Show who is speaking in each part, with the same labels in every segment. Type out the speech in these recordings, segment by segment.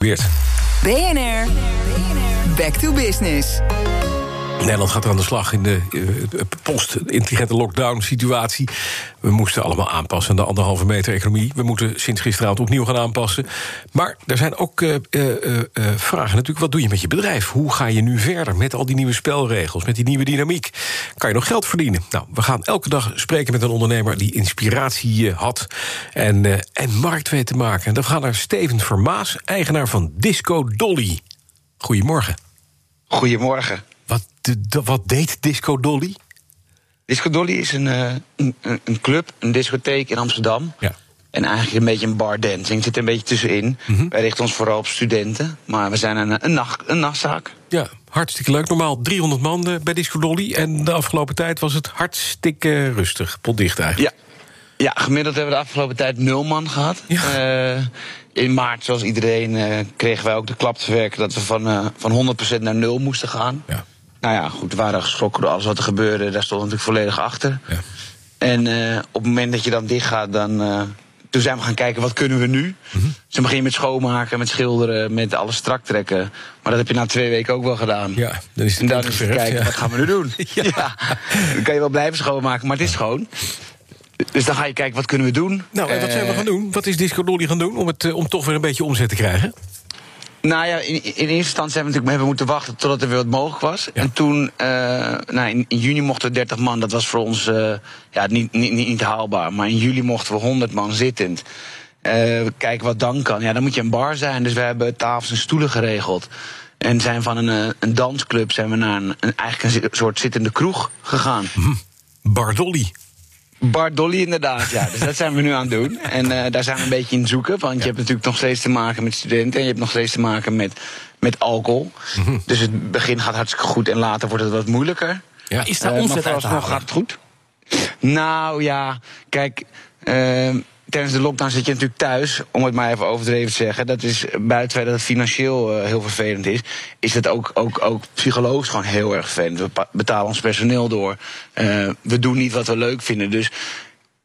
Speaker 1: Weert.
Speaker 2: BNR, back to business.
Speaker 1: Nederland gaat er aan de slag in de uh, post-intelligente lockdown-situatie. We moesten allemaal aanpassen aan de anderhalve meter economie. We moeten sinds gisteravond opnieuw gaan aanpassen. Maar er zijn ook uh, uh, vragen natuurlijk. Wat doe je met je bedrijf? Hoe ga je nu verder met al die nieuwe spelregels, met die nieuwe dynamiek? Kan je nog geld verdienen? Nou, we gaan elke dag spreken met een ondernemer die inspiratie had en, en markt weet te maken. En dan gaan naar Steven Vermaas, eigenaar van Disco Dolly. Goedemorgen.
Speaker 3: Goedemorgen.
Speaker 1: Wat, de, wat deed Disco Dolly?
Speaker 3: Disco Dolly is een, uh, een, een, club, een discotheek in Amsterdam.
Speaker 1: Ja.
Speaker 3: En eigenlijk een beetje een bar dancing. Zit er een beetje tussenin. Mm -hmm. Wij richten ons vooral op studenten. Maar we zijn een, een, nacht, een nachtzaak.
Speaker 1: Ja, hartstikke leuk. Normaal 300 man uh, bij Disco Dolly. En de afgelopen tijd was het hartstikke rustig. Potdicht eigenlijk.
Speaker 3: Ja. Ja, gemiddeld hebben we de afgelopen tijd nul man gehad.
Speaker 1: Ja.
Speaker 3: Uh, in maart, zoals iedereen, uh, kregen wij ook de klap te werken dat we van, uh, van 100% naar nul moesten gaan.
Speaker 1: Ja.
Speaker 3: Nou ja, goed, we waren geschrokken door alles wat er gebeurde. Daar stonden we natuurlijk volledig achter.
Speaker 1: Ja.
Speaker 3: En op het moment dat je dan dicht gaat, dan. Toen zijn we gaan kijken, wat kunnen we nu? Mm
Speaker 1: -hmm.
Speaker 3: Dus dan begin je met schoonmaken, met schilderen, met alles strak trekken. Maar dat heb je na twee weken ook wel gedaan.
Speaker 1: Ja, dan is het
Speaker 3: en dan is het kijken,
Speaker 1: ja.
Speaker 3: wat gaan we nu doen?
Speaker 1: Ja.
Speaker 3: ja. Dan kan je wel blijven schoonmaken, maar het is schoon. Dus dan ga je kijken, wat kunnen we doen?
Speaker 1: Nou, en wat zijn we gaan doen? Wat is Disco Dolly gaan doen om, het, om toch weer een beetje omzet te krijgen?
Speaker 3: Nou ja, in, in eerste instantie hebben we natuurlijk hebben moeten wachten totdat er weer wat mogelijk was.
Speaker 1: Ja.
Speaker 3: En toen, uh, nou, in, in, juni mochten we 30 man. Dat was voor ons uh, ja, niet, niet, niet, niet, haalbaar. Maar in juli mochten we 100 man zittend. Uh, kijken wat dan kan. Ja, dan moet je een bar zijn. Dus we hebben tafels en stoelen geregeld. En zijn van een, een dansclub zijn we naar een, een, eigenlijk een soort zittende kroeg gegaan.
Speaker 1: Hm. Bar Dolly.
Speaker 3: Bar Dolly inderdaad, ja. Dus dat zijn we nu aan het doen. En uh, daar zijn we een beetje in zoeken. Want ja. je hebt natuurlijk nog steeds te maken met studenten. En je hebt nog steeds te maken met, met alcohol.
Speaker 1: Mm -hmm.
Speaker 3: Dus het begin gaat hartstikke goed. En later wordt het wat moeilijker.
Speaker 1: Ja.
Speaker 4: Is daar
Speaker 3: uh,
Speaker 4: omzet uit te halen?
Speaker 3: gaat het goed. Nou ja, kijk... Uh, tijdens de lockdown zit je natuurlijk thuis, om het maar even overdreven te zeggen. Dat is buiten dat het financieel uh, heel vervelend is, is het ook, ook, ook psychologisch gewoon heel erg vervelend. We betalen ons personeel door. Uh, we doen niet wat we leuk vinden. Dus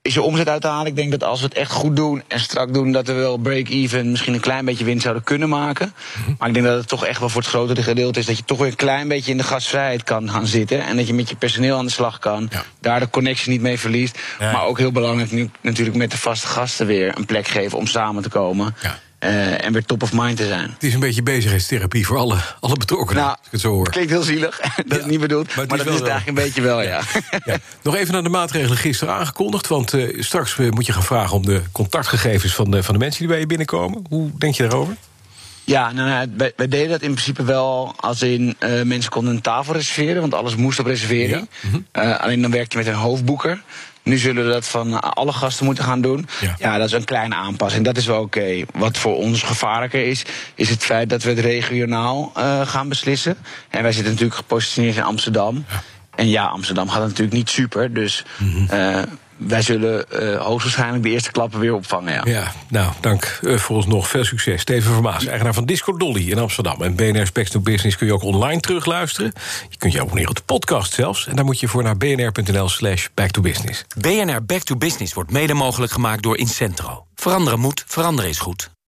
Speaker 3: is je omzet uit te halen? Ik denk dat als we het echt goed doen en strak doen, dat we wel break-even, misschien een klein beetje winst zouden kunnen maken. -hmm. Maar ik denk dat het toch echt wel voor het grotere gedeelte is dat je toch weer een klein beetje in de gastvrijheid kan gaan zitten. En dat je met je personeel aan de slag kan.
Speaker 1: Ja.
Speaker 3: Daar de connectie niet mee verliest.
Speaker 1: Ja.
Speaker 3: Maar ook heel belangrijk nu natuurlijk met de vaste gasten weer een plek geven om samen te komen.
Speaker 1: Ja.
Speaker 3: Uh, en weer top of mind te zijn.
Speaker 1: Het is een beetje bezigheidstherapie voor alle, alle betrokkenen.
Speaker 3: Nou,
Speaker 1: als ik het zo hoor.
Speaker 3: Klinkt heel zielig, dat
Speaker 1: Ja,
Speaker 3: is niet bedoeld.
Speaker 1: maar
Speaker 3: dat is het eigenlijk een beetje wel, ja.
Speaker 1: Ja. Nog even naar de maatregelen gisteren aangekondigd. Want uh, straks uh, moet je gaan vragen om de contactgegevens van de, van de mensen die bij je binnenkomen. Hoe denk je daarover?
Speaker 3: Ja, nou, nou, wij, wij, deden dat in principe wel als in uh, mensen konden een tafel reserveren, want alles moest op reservering.
Speaker 1: Ja. Mm
Speaker 3: -hmm. uh, alleen dan werkte je met een hoofdboeker. Nu zullen we dat van alle gasten moeten gaan doen.
Speaker 1: Ja,
Speaker 3: ja dat is een kleine aanpassing. Dat is wel oké. Okay. Wat voor ons gevaarlijker is, is het feit dat we het regionaal uh, gaan beslissen. En wij zitten natuurlijk gepositioneerd in Amsterdam.
Speaker 1: Ja.
Speaker 3: En ja, Amsterdam gaat natuurlijk niet super. Dus
Speaker 1: Mhm.
Speaker 3: mm -hmm. wij zullen uh, hoogstwaarschijnlijk de eerste klappen weer opvangen. Ja,
Speaker 1: ja nou, dank uh, voor ons nog. Veel succes. Steven Vermaas, eigenaar van Disco Dolly in Amsterdam. En BNR Specs to Business kun je ook online terugluisteren. Je kunt je abonneren op de podcast zelfs. En daar moet je voor naar bnr.nl slash back to business.
Speaker 4: BNR Back to Business wordt mede mogelijk gemaakt door Incentro. Veranderen moet, veranderen is goed.